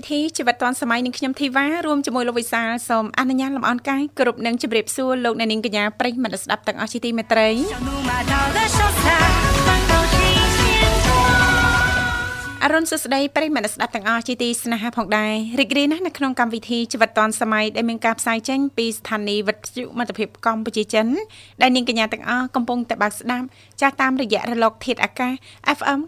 វិធីជីវិតឌွန်សម័យនឹងខ្ញុំធីវ៉ារួមជាមួយលោកវិសាលសូមអនុញ្ញាតលំអរកាយគ្រប់នឹងជម្រាបសួរលោកអ្នកនាងកញ្ញាប្រិយមិត្តស្ដាប់ទាំងអស់ជាទីមេត្រី អរុនសុស្ដីប្រិយមិត្តស្ដាប់ទាំងអស់ជាទីស្នេហាផងដែររីករាយណាស់នៅក្នុងកម្មវិធីជីវិតឌွန်សម័យដែលមានការផ្សាយចេញពីស្ថានីយ៍វិទ្យុមិត្តភាពកម្ពុជាចិនដែលនាងកញ្ញាទាំងអស់កំពុងតែបើកស្ដាប់ចាស់តាមរយៈរលក ធាតុអាកាស FM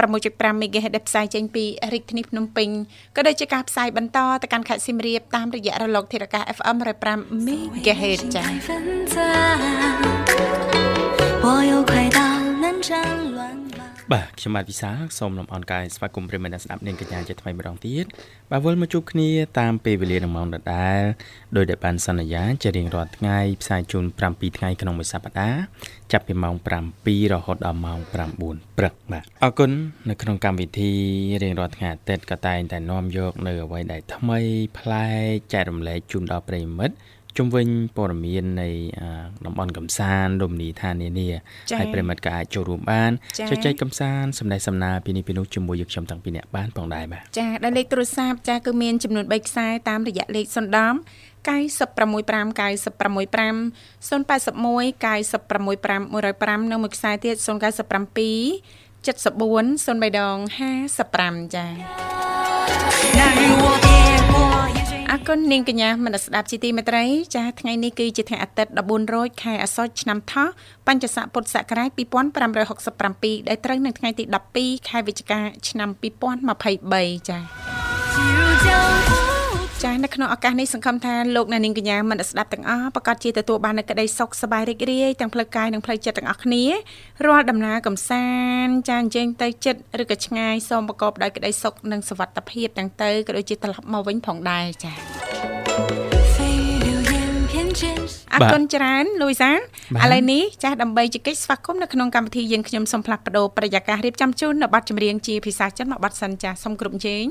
96.5 MHz ដែលផ្សាយចេញពីរាជធានីភ្នំពេញក៏ដូចជាការផ្សាយបន្តទៅកាន់ខេត្តសៀមរាបតាមរយៈរលក ធាតុអាកាស FM 105 MHz ចា៎我又快到南站乱 បាទខ្ញុំបាទវិសាសូមលំអរកាយស្វាគមន៍ប្រិមត្តស្ដាប់នាងកញ្ញាជាថ្មីម្ដងទៀតបាទវិលមកជួបគ្នាតាមពេលវេលានឹងម៉ោងដដែលដោយដែលបានសន្យាជារៀងរាល់ថ្ងៃផ្សាយជូន7ថ្ងៃក្នុងមួយសប្ដាហ៍ចាប់ពីម៉ោង7រហូតដល់ម៉ោង9ព្រឹកបាទអរគុណនៅក្នុងកម្មវិធីរៀងរាល់ថ្ងៃអាទិត្យក៏តែងតែនាំយកនៅអ្វីដែលថ្មីប្លែកចែករំលែកជូនដល់ប្រិមិត្ត ជំវិញព័ត៌មាននៃតំបន់កំសាន្តរមណីយដ្ឋាននានាហើយប្រិមិត្តក៏អាចចូលរួមបានចែកចែកកំសាន្តសម្ដែងសម្ដារពីនេះពីនោះជាមួយយើងខ្ញុំតាំងពីអ្នកបានផងដែរបាទចាដែលលេខទូរស័ព្ទចាគឺមានចំនួន3ខ្សែតាមរយៈលេខ0ដំ965 965 081 965 105និងមួយខ្សែទៀត097 74 03ដង55ចា អរគុណនាងកញ្ញាមនស្ដាប់ជាទីមេត្រីចាថ្ងៃនេះគឺជាថ្ងៃអាទិត្យ14រោចខែអាសត់ឆ្នាំថោះបញ្ញស័កពុទ្ធសករាជ2567ដែលត្រូវនៅថ្ងៃទី12ខែវិច្ឆិកាឆ្នាំ2023ចា ចានៅក្នុងឱកាសនេះសង្ឃឹមថាលោកអ្នកនាងកញ្ញាមិនស្ដាប់ទាំងអស់ប្រកាសជាទទួលបាននូវក្តីសុខសប្បាយរីករាយទាំងផ្លូវកាយនិងផ្លូវចិត្តទាំងអស់គ្នារាល់ដំណើរកំសាន្តចាអញ្ជើញទៅចិត្តឬក៏ឆ្ងាយសូមប្រកបដោយក្តីសុខនិងសុវត្ថិភាពទាំងទៅក៏ដូចជាត្រឡប់មកវិញផងដែរចាអរគុណច្រើនលូយសាឥឡូវនេះចាស់ដើម្បីជែកស្វាគមន៍នៅក្នុងកម្មវិធីយើងខ្ញុំសូមផ្លាស់ប្ដូរប្រយាកររៀបចំជូននៅប័ណ្ណចម្រៀងជាភាសាចិនមកប័ណ្ណសិនចាសូមគ្រប់ជេង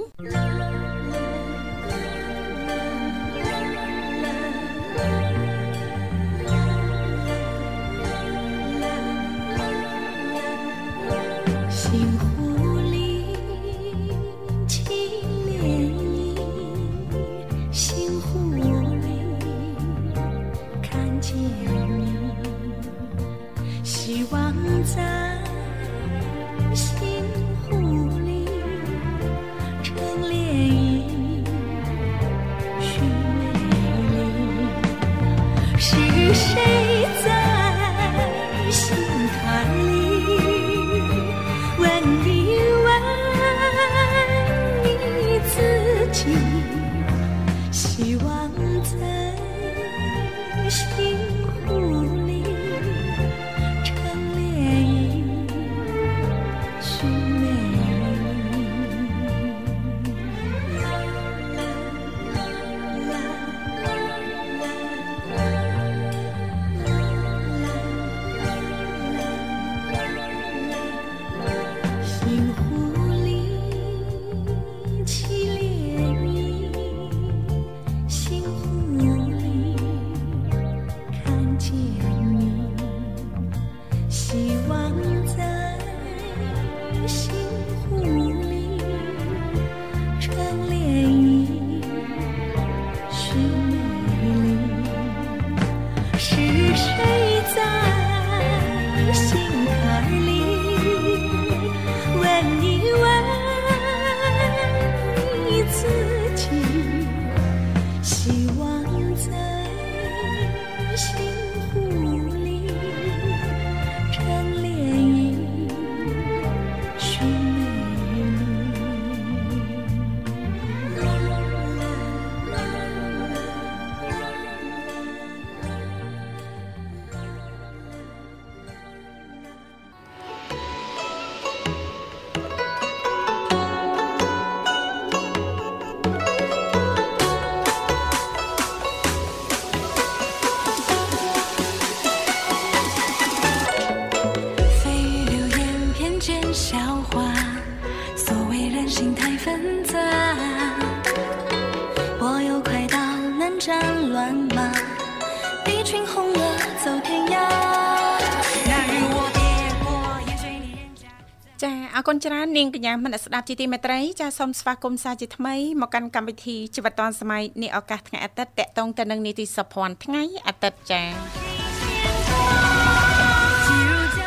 គុណច្រើននាងកញ្ញាមនស្ដាប់ជីទីមេត្រីចាសូមស្វាគមន៍សាជាថ្មីមកកាន់កម្មវិធីជីវិតឌွန်សម័យនេះឱកាសថ្ងៃអាទិត្យតកតងទៅនឹងនីតិសុភ័ណ្ឌថ្ងៃអាទិត្យចា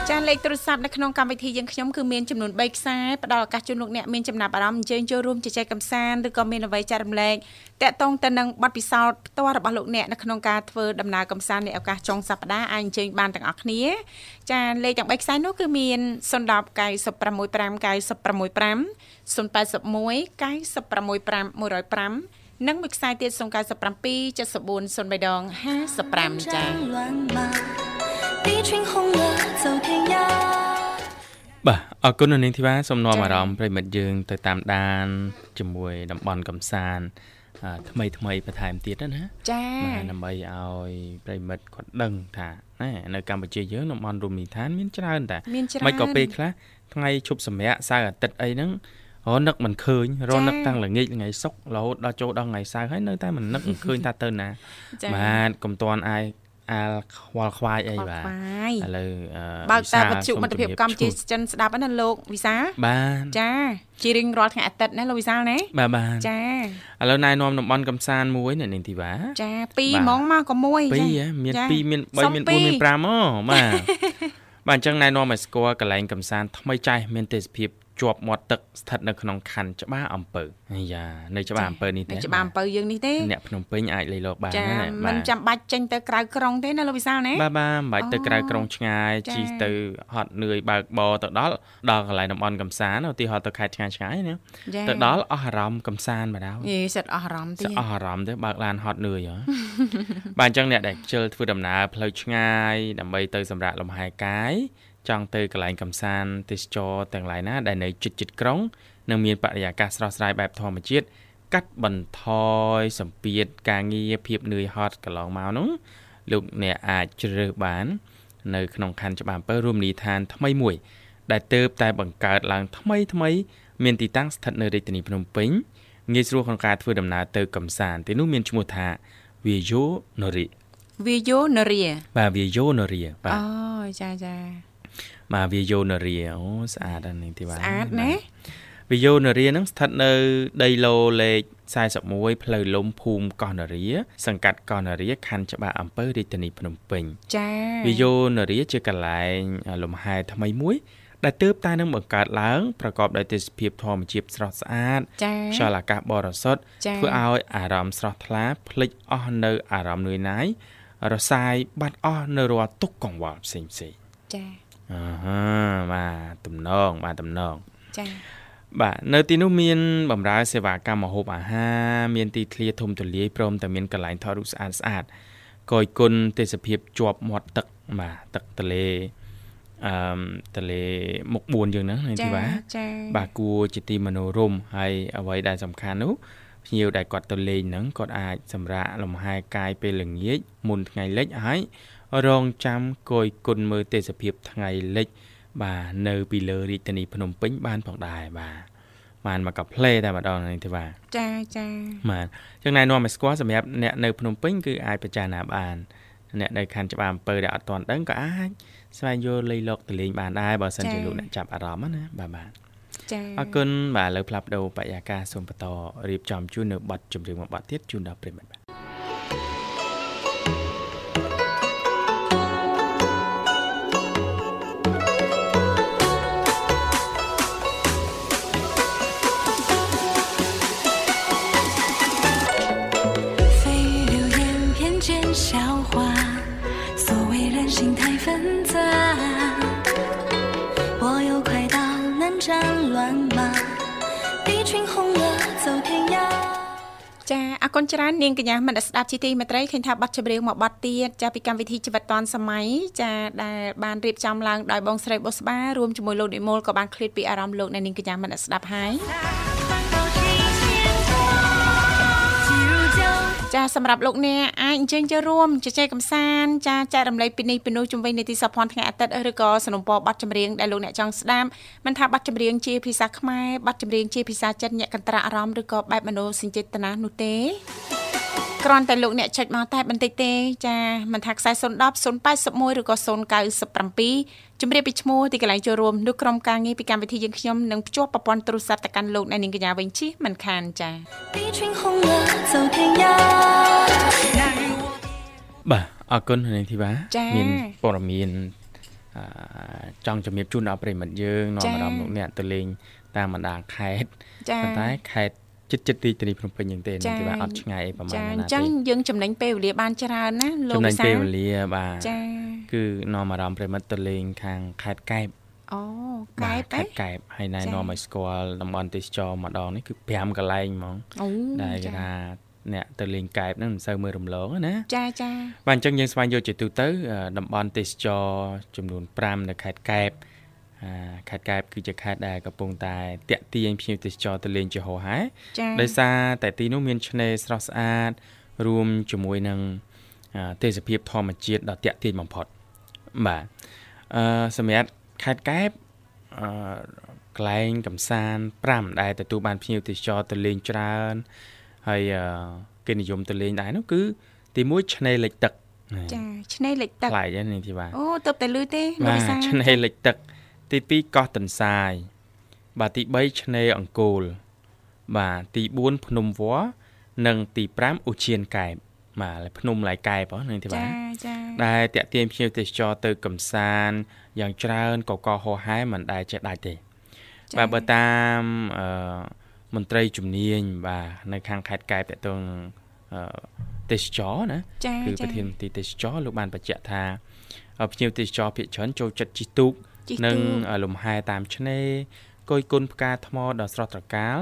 ចាលេខទូរស័ព្ទនៅក្នុងកម្មវិធីយើងខ្ញុំគឺមានចំនួន3ខ្សែផ្ដល់ឱកាសជូនលោកអ្នកមានចំណាប់អារម្មណ៍អញ្ជើញចូលរួមជជែកកម្សាន្តឬក៏មានអ្វីចែករំលែកតកតងទៅនឹងបទពិសោធន៍ផ្ទាល់របស់លោកអ្នកនៅក្នុងការធ្វើដំណើរកម្សាន្តនៃឱកាសចុងសប្តាហ៍អាចអញ្ជើញបានទាំងអស់គ្នាចាលេខទាំង3ខ្សែនោះគឺមាន010 965 965 081 965 105និងមួយខ្សែទៀត097 74 03ដង55ចា៎ បាទអរគុណនៅនាងធីវ៉ាសូមនាំអារម្មណ៍ប្រិមិត្តយើង ទៅតាមដានជាមួយតំបន់កំសាន្តអឺថ្មីថ្មីបន្ថែមទៀតណាចាបាទដើម្បីឲ្យប្រិមិត្តគាត់ដឹងថាណែនៅកម្ពុជាយើងតំបន់រមណីយដ្ឋានមានច្រើនតាមានច្រើនមិនក៏ពេលខ្លះថ្ងៃឈប់សម្រាកសៅរ៍អាទិត្យអីហ្នឹងរនឹកមិនឃើញរនឹកតាំងល្ងាចថ្ងៃសុក្ររហូតដល់ចូលដល់ថ្ងៃសៅរ៍ហើយនៅតែមិននឹកមិនឃើញថាទៅណាចាបាទកុំតាន់អាយ អាលខ្វល់ខ្វាយអីខ្វល់បាទខ្វាយឥឡូវអឺបើកវិសាតែវត្ថុមិត្តភាពកម្ពុជាសូមជម្រាបចិនស្ដាប់ហ្នឹងណាលោកវិសាលបាទចាជារៀងរាល់ថ្ងៃអាទិត្យណាលោកវិសាលណាបាទបាទចាឥឡូវណែនាំតំបន់កំសាន្តមួយនៅនាងធីវ៉ាចាពីរបាទហ្មងមកក៏មួយពីរចាហ៎មានចា2មានសុំ3មានពីរ4មាន5អូបាទបាទអញ្ចឹងណែនាំឲ្យស្គាល់កន្លែងកំសាន្តថ្មីចាស់មានទេសភាព ជាប់មាត់ទឹកស្ថិតនៅក្នុងខណ្ឌច្បារអំពើអាយ៉ានៅច្បារអំពើនេះទេនៅច្បារអំពៅយើងនេះទេអ្នកភ្នំពេញអាចលេខលោកបានចាណាមិនចាំបាច់ចេញទៅក្រៅក្រុងទេណាលោកវិសាលណាបាទបាទមិនបាច់ទៅអូក្រៅក្រុងឆ្ងាយចាជិះទៅហត់នឿយបើកបរទៅដល់ដល់កន្លែងតំបន់កំសាន្តឧទាហរណ៍ទៅខេត្តឆ្ងាយឆ្ងាយណាចាទៅដល់អស់អារម្មណ៍កំសាន្តមកដល់យេសិតអស់អារម្មណ៍សទេអស់អារម្មណ៍ទេបើកឡានហត់នឿយហ៎បាទអញ្ចឹងអ្នកដែលខ្ជិលធ្វើដំណើរផ្លូវឆ្ងាយដើម្បីទៅសម្រាកលំហែកាយ ចង់ទៅកន្លែងកំសាន្តទេសចរទាំងឡាយណាដែលនៅជិតជិតៗក្រុងនិងមានបរិយាកាសស្រស់ស្រាយបែបធម្មជាតិកាត់បន្ថយសម្ពាធការងារភាពនឿយហត់កន្លងមកនោះលោកអ្នកអាចជ្រើសបាន នៅក្នុងខណ្ឌច្បារអំពើរួមនីយដ្ឋានថ្មីមួយ ដែលទៅតែបង្កើតឡើងថ្មីថ្មី មានទីតាំងស្ថិតនៅរាជធានីភ្នំពេញងាយស្រួលក្នុងការធ្វើដំណើរទៅកំសាន្តទីនោះមានឈ្មោះថា Viejo Nori វាយោនរាបាទ Viejo Nori បាអូទចាចា បាទ Viejo Nori អូស្អាតណាស់នេះទីបាទស្អាតណា Viejo Nori ហ្នឹងស្ថិតនៅដីឡូលេខ41ផ្លូវលំភូមិកោះនរាសង្កាត់កោះនរាខណ្ឌច្បារអំពើរាជធានីភ្នំពេញចាវិយោនរាជាកន្លែងលំហែថ្មីមួយដែលទើបតែនឹងបង្កើតឡើងប្រកបដោយទេសភាពធម្មជាតិស្រស់ស្អាតចាខ្យល់អាកាសបរិសុទ្ធចាធ្វើឲ្យអារម្មណ៍ស្រស់ថ្លាភ្លេចអស់នៅអារម្មណ៍នឿយណាយរសាយបាត់អស់នៅរាល់ទុក្ខកង្វល់ផ្សេងផ្សេងៗចា អឺហឺបាទតំណងបាទតំណងចាបាទនៅទីនោះមានបម្រើសេវាកម្មម្ហូបអាហារមានទីធ្លាធំទូលាយព្រមទាំងមានកន្លែងថតរូបស្អាតស្អាតកយគុណទេសភាពជាប់មាត់ទឹកបាទទឹកទន្លេអឺមទន្លេមុខ4យើងហ្នឹងនាងចាធីវ៉ាចាបាទគួរជាទីមនោរម្យហើយអ្វីដែលសំខាន់នោះភ្ញៀវដែលគាត់ទៅលេងហ្នឹងគាត់អាចសម្រាកលំហែកាយពេលល្ងាចមុនថ្ងៃលិចហើយ រងចាំគយគុណមើលទេសភាពថ្ងៃលិច បាទនៅពីលើរាជធានីភ្នំពេញបានផងដែរបាទបានមកកាផ្លេតែម្ដងនេះទេបាទចាចាបាទអញ្ចឹងណែនាំឲ្យស្គាល់សម្រាប់អ្នកនៅភ្នំពេញគឺអាចពិចារណាបានអ្នកនៅខណ្ឌច្បារអំពើដែលអត់ទាន់ដឹងក៏អាចស្វែងយល់លៃលកទៅលេងបានដែរបើសិនជាលោកអ្នកចាប់អារម្មណ៍ណាបាទបាទចាអរគុណបាទលើផ្លាប់ដោបរិយាកាសសូមបន្តរៀបចំជូននៅប័ណ្ណចម្រៀងមួយប័ណ្ណទៀតជូនដល់ប្រិយមិត្តបាទ ចាអរគុណច្រើននាងកញ្ញាមនស្ដាប់ជីទីមេត្រីឃើញថាប័ណ្ណចម្រៀងមួយប័ណ្ណទៀតចាពីកម្មវិធីជីវិតឌွန်សម័យចាដែលបានរៀបចំឡើងដោយបងស្រីបុស្បារួមជាមួយលោកនិមលក៏បានឃ្លាតពីអារម្មណ៍លោកអ្នកនាងកញ្ញាមនស្ដាប់ហើយ ចាសម្រាប់លោកអ្នកអាចអញ្ជើញចូលរួមជជែកកម្សាន្តចាចែករំលែកពីនេះពីនោះជំវិញនីតិសភ័ណ្ឌថ្ងៃអាទិត្យឬក៏สนុំពរប័ណ្ណចម្រៀងដែលលោកអ្នកចង់ស្ដាប់មិនថាប័ណ្ណចម្រៀងជាភាសាញារប័ណ្ណចម្រៀងជាភាសាចិនញាក់កន្ត្រាអារម្មណ៍ឬក៏បែបមនោសញ្ចេតនានោះទេ គ្រាន់តែលោកអ្នកចុចមកតែបន្តិចទេចាមិនថាខ្សែ010 081ឬក៏097ជំរាបពីឈ្មោះទីកន្លែងចូលរួមនោះក្រុមការងារពីកម្មវិធីយើងខ្ញុំនឹងភ្ជាប់ប្រព័ន្ធទូរស័ព្ទទៅកាន់លោកអ្នកនាងកញ្ញាវិញជិះមិនខានចាបាទអរគុណនាងធីវ៉ាមានព័ត៌មានចង់ជំរាបជូនដល់ប្រិមិត្តយើងនាំអារម្មណ៍លោកអ្នកទៅលេងតាមបណ្ដាខេត្តប៉ុន្តែខេត្ត ចិត្តចិត្តទីទីភ្នំពេញយ៉ាងទេនឹងគេថាអត់ឆ្ងាយអីប្រហែលណាទេអញ្ចឹងយើងចំណេញពេលវេលាបានច្រើនណាលោកចំណេញពេលវេលាបាទចាគឺនាំអារម្មណ៍ប្រិមិត្តទៅលេងខាងខេត្តកែបអូកែបខេត្តកែបហើយណែនាំឲ្យស្គាល់តំបន់ទេសចរម្ដងនេះគឺ5កន្លែងហ្មងដែលគេថាអ្នកទៅលេងកែបហ្នឹងមិនសូវមើលរំលងណាចាចាបាទអញ្ចឹងយើងស្វែងយល់ជាទូទៅតំបន់ទេសចរចំនួន5នៅខេត្តកែប ខេត្តកែបគឺជាខេត្តដែលកំពុងតែតាក់ទាញភ្ញៀវទេសចរទៅលេងជាហោហែដោយសារតែទីនោះមានឆ្នេរស្រស់ស្អាតរួមជាមួយនឹងទេសភាពធម្មជាតិដ៏តាក់ទាញបំផុតបាទអឺសម្រាប់ខេត្តកែបអឺកន្លែងកំសាន្ត5ដែលទទួលបានភ្ញៀវទេសចរទៅលេងច្រើនហើយគេនិយមទៅលេងដែរនោះគឺទី1ឆ្នេរលិចទឹកចាឆ្នេរលិចទឹកខ្លាចហ្នឹងនាងធីវ៉ាអូទៅតែលឺទេលោកវិសាឆ្នេរលិចទឹក ទី2កោះទន្សាយ បាទទី3ឆ្នេរអង្គរបាទទី4ភ្នំវល្លិនិងទី5ឧឈានកែបបាទភ្នំឡៃកែបហ្នឹងទេបាទចាចាដែលតាក់ទាញភ្ញៀវទេសចរទៅកំសាន្តយ៉ាងច្រើនកកហោហែមិនដែលចេះដាច់ទេបាទបើតាមអឺមន្ត្រីជំនាញបាទនៅខាងខេត្តកែបតទៅទេសចរណាគឺប្រធានមន្ត្រីទេសចរលោកបានបញ្ជាក់ថាភ្ញៀវទេសចរភាគច្រើនចូលចិត្តជិះទូក និងលំហែតាមឆ្នេរគយគុណផ្កាថ្មដ៏ស្រស់ត្រកាល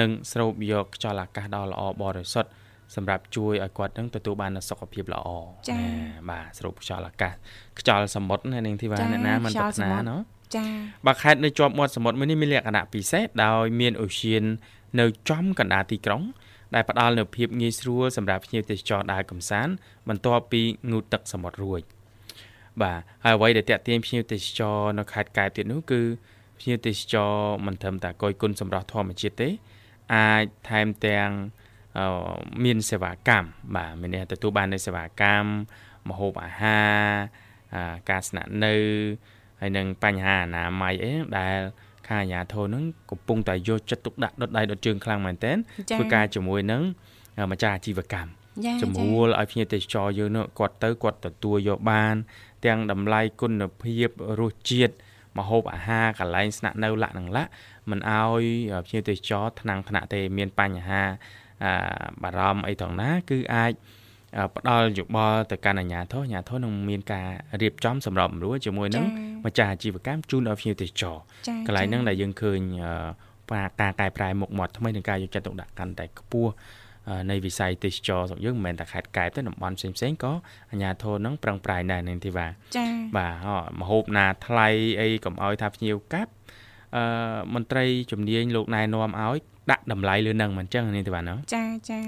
និងស្រូបយកខ្យល់អាកាសដ៏ល្អបរិសុទ្ធសម្រាប់ជួយឲ្យគាត់នឹងទទួលបានសុខភាពល្អចា៎បាទស្រូបខ្យល់អាកាសខ្យល់សមុទ្រណានាងធីវ៉ាអ្នកណាមិនប្រាថ្នាណោះចា៎បាទខេត្តនៅជាប់មាត់សមុទ្រមួយនេះមានលក្ខណៈពិសេសដោយមានអូសៀននៅចំកណ្ដាលទីក្រុង ដែលផ្ដល់នូវភាពងាយស្រួលសម្រាប់ភ្ញៀវទេសចរដើរកម្សាន្តបន្ទាប់ពីងូតទឹកសមុទ្ររួច បាទហើយអ្វីដែលតាក់ទាញភ្ញៀវទេសចរនៅខេត្តកែបទៀតនោះគឺភ្ញៀវទេសចរមិនត្រឹមតែកយគុណសម្រាប់ធម្មជាតិទេ អាចថែមទាំងមានសេវាកម្មបាទមានអ្នកទទួលបាននូវសេវាកម្មម្ហូបអាហារការស្នាក់នៅហើយនឹងបញ្ហាអនាម័យអីដែលខាងអាជ្ញាធរនឹងកំពុងតែយកចិត្តទុកដាក់ដុតដៃដុតជើងខ្លាំងមែនទែនធ្វើការជាមួយនឹងម្ចាស់អាជីវកម្មជំរួលឲ្យភ្ញៀវទេសចរយើងនោះគាត់ទៅគាត់ទទួលយកបាន ទាំងតម្លៃគុណភាពរសជាតិម្ហូបអាហារកន្លែងស្នាក់នៅលក្ខនឹងលក្ខមិនឲ្យភ្ញៀវទេសចរថ្នាំងថ្នាក់ទេមានបញ្ហាបារម្ភអីទាំងណា គឺអាចផ្ដល់យោបល់ទៅកាន់អាជ្ញាធរអាជ្ញាធរនឹងមានការរៀបចំសម្របសម្រួលជាមួយនឹងម្ចាស់អាជីវកម្មជូនដល់ភ្ញៀវទេសចរកន្លែងហ្នឹងដែលយើងឃើញការកែប្រែមុខមាត់ថ្មីនិងការយកចិត្តទុកដាក់កាន់តែខ្ពស់ នៃវិស័យទេសចរស្រុកយើងមិនមែនតែខេត្តកែបទេតំបន់ផ្សេងផ្សេងក៏អាជ្ញាធរនឹងប្រឹងប្រែងដែរនឹងទីបាទចា៎បាទមហូបណាថ្លៃអីកុំឲ្យថាភ្ញៀវកាប់អឺមន្ត្រីជំនាញលោកណែនាំឲ្យដាក់តម្លៃលើនឹងមិនអញ្ចឹងនេះទេបាទណាចាចា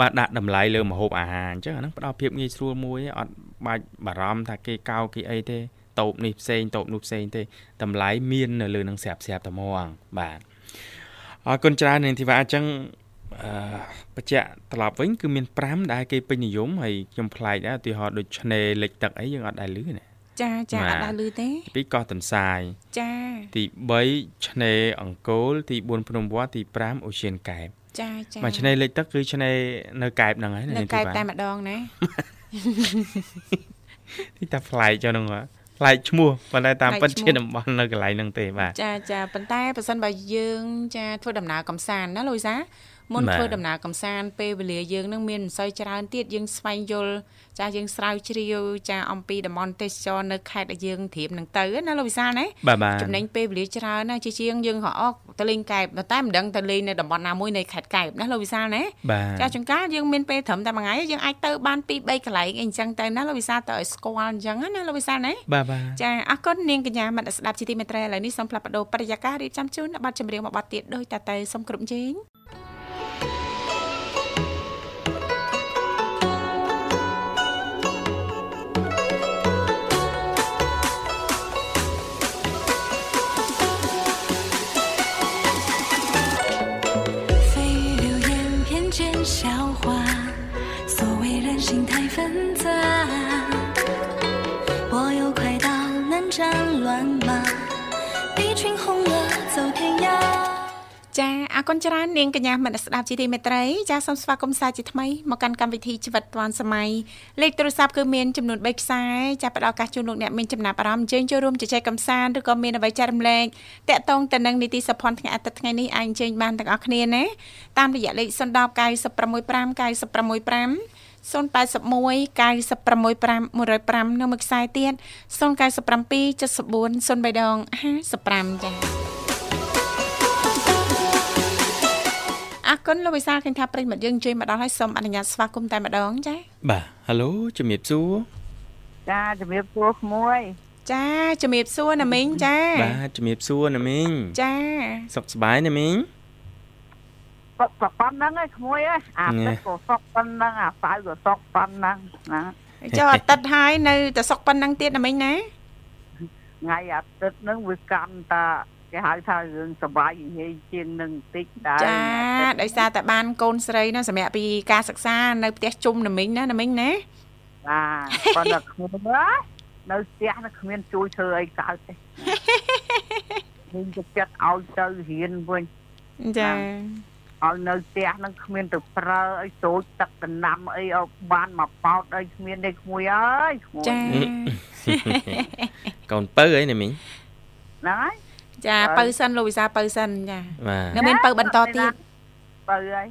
បាទដាក់តម្លៃលើម្ហូបអាហារអញ្ចឹងអាហ្នឹងផ្ដល់ភាពងាយស្រួលមួយអត់បាច់បារម្ភថាគេកោគេអីទេតូបនេះផ្សេងតូបនោះផ្សេងទេតម្លៃមាននៅលើនឹងស្រាប់ស្រាប់តែហ្មងបាទអរគុណច្រើននាងធីវ៉ាអញ្ចឹង អឺបញ្ជាក់ត្រឡប់វិញគឺមាន5ដែលគេពេញនិយមហើយខ្ញុំប្លែកដែរឧទាហរណ៍ដូចឆ្នេរលិចទឹកអីយើងអត់ដែលឮណាចាចាអត់ដែរឮទេទី2កោះទន្សាយចាទី3ឆ្នេរអង្គរទី4ភ្នំវត្តទី5អូសៀនកែបចាចាមកឆ្នេរលិចទឹកគឺឆ្នេរនៅកែបហ្នឹងហើយនៅកែបតែម្ដងណាទីតាប្លែកចុះហ្នឹងប្លែកឈ្មោះប៉ុន្តែតាមពិតជាតំបន់នៅកន្លែងហ្នឹងទេបាទចាចាប៉ុន្តែបើសិនបើយើងចាធ្វើដំណើរកំសាន្តណាលូយសា មុនធ្វើដំណើរកំសាន្តពេលវេលាយើងនឹងមានមិនសូវច្រើនទៀតយើងស្វែងយល់ចាយើងស្រាវជ្រាវចាអំពីតំបន់ទេសចរនៅខេត្តដែលយើងត្រៀមនឹងទៅណាលោកវិសាលណាចំណេញពេលវេលាច្រើនណាជាជាងយើងរអកទៅលេងកែបតែមិនដឹងទៅលេងនៅតំបន់ណាមួយនៃខេត្តកែបណាលោកវិសាលណាចាចង្កាយើងមានពេលត្រឹមតែមួយថ្ងៃយើងអាចទៅបាន2 3កន្លែងអីអញ្ចឹងទៅណាលោកវិសាលទៅឲ្យស្គាល់អញ្ចឹងណាលោកវិសាលណាបាទបាទចាអរគុណនាងកញ្ញាមត្តស្ដាប់ជាទីមេត្រីឥឡូវនេះសូមផ្លាប់បដោបរិយាកាសរៀបចំជូនប័ណ្ណចម្រៀងមួយប័ណ្ណទៀតដោយតាទៅសូមគ្រប់ជេង 情太纷杂，我又快到南站乱马，一群红鹅走天涯。ចាអរគុណច្រើននាងកញ្ញាមនស្ដាប់ជីទីមេត្រីចាសូមស្វាគមន៍សាជាថ្មីមកកាន់កម្មវិធីជីវិតឌွန်សម័យលេខទូរស័ព្ទគឺមានចំនួន3ខ្សែចាផ្ដល់ឱកាសជូនលោកអ្នកមានចំណាប់អារម្មណ៍ជើញចូលរួមជជែកកម្សាន្តឬក៏មានអ្វីចែករំលែកតាក់ទងទៅនឹងនីតិសភ័ណ្ឌថ្ងៃអាទិត្យថ្ងៃនេះអាចជើញបានទាំងអស់គ្នាណាតាមរយៈលេខ010 965 965 081 965 105នៅមួយខ្សែទៀត097 74 03ដង55ចា៎អរគុណលោកវិសាលឃើញថាប្រិមិត្តយើងជួយមកដល់ហើយសូមអនុញ្ញាតស្វាគមន៍តែម្ដងចា៎បាទហៅឡូជំរាបសួរចាជំរាបសួរក្មួយចាជំរាបសួរណាមីងចាបាទជំរាបសួរណាមីងចាសុខសប្បាយណាមីង សុខប៉ុណ្ណឹងឯងក្មួយឯងអាទឹកក៏សុខប៉ុណ្ណឹងអាសៅក៏សុខប៉ុណ្ណឹងណាចុះអាទិត្យហើយនៅតែសុខប៉ុណ្ណឹងទៀតណាមីងណាថ្ងៃអាទិត្យហ្នឹងវាកាន់តាគេហៅថារឿងសបាយនិយាយជាងនឹងបន្តិចដែរចាដោយសារតែបានកូនស្រីណាសម្រាប់ពីការសិក្សានៅផ្ទះជុំណាមីងណាណាមីងណាបាទប៉ុន្តែខ្ញុំនៅផ្ទះនៅគ្មានជួយធ្វើអីកើតទេខ្ញុំទៅចិត្តឲ្យទៅរៀនវិញចា ឲ្យនៅផ្ទះនឹងគ្មានទៅប្រើអីចូលទឹកដំណាំអីឲ្យបានមកប៉ោតអីគ្មានទេក្មួយអើយក្មួយចាកូនពៅអីណាមីងហ្នឹងហើយចាបើសិនលោកវិសាបើសិនចានៅមានបើបន្តទៀតបើហើយ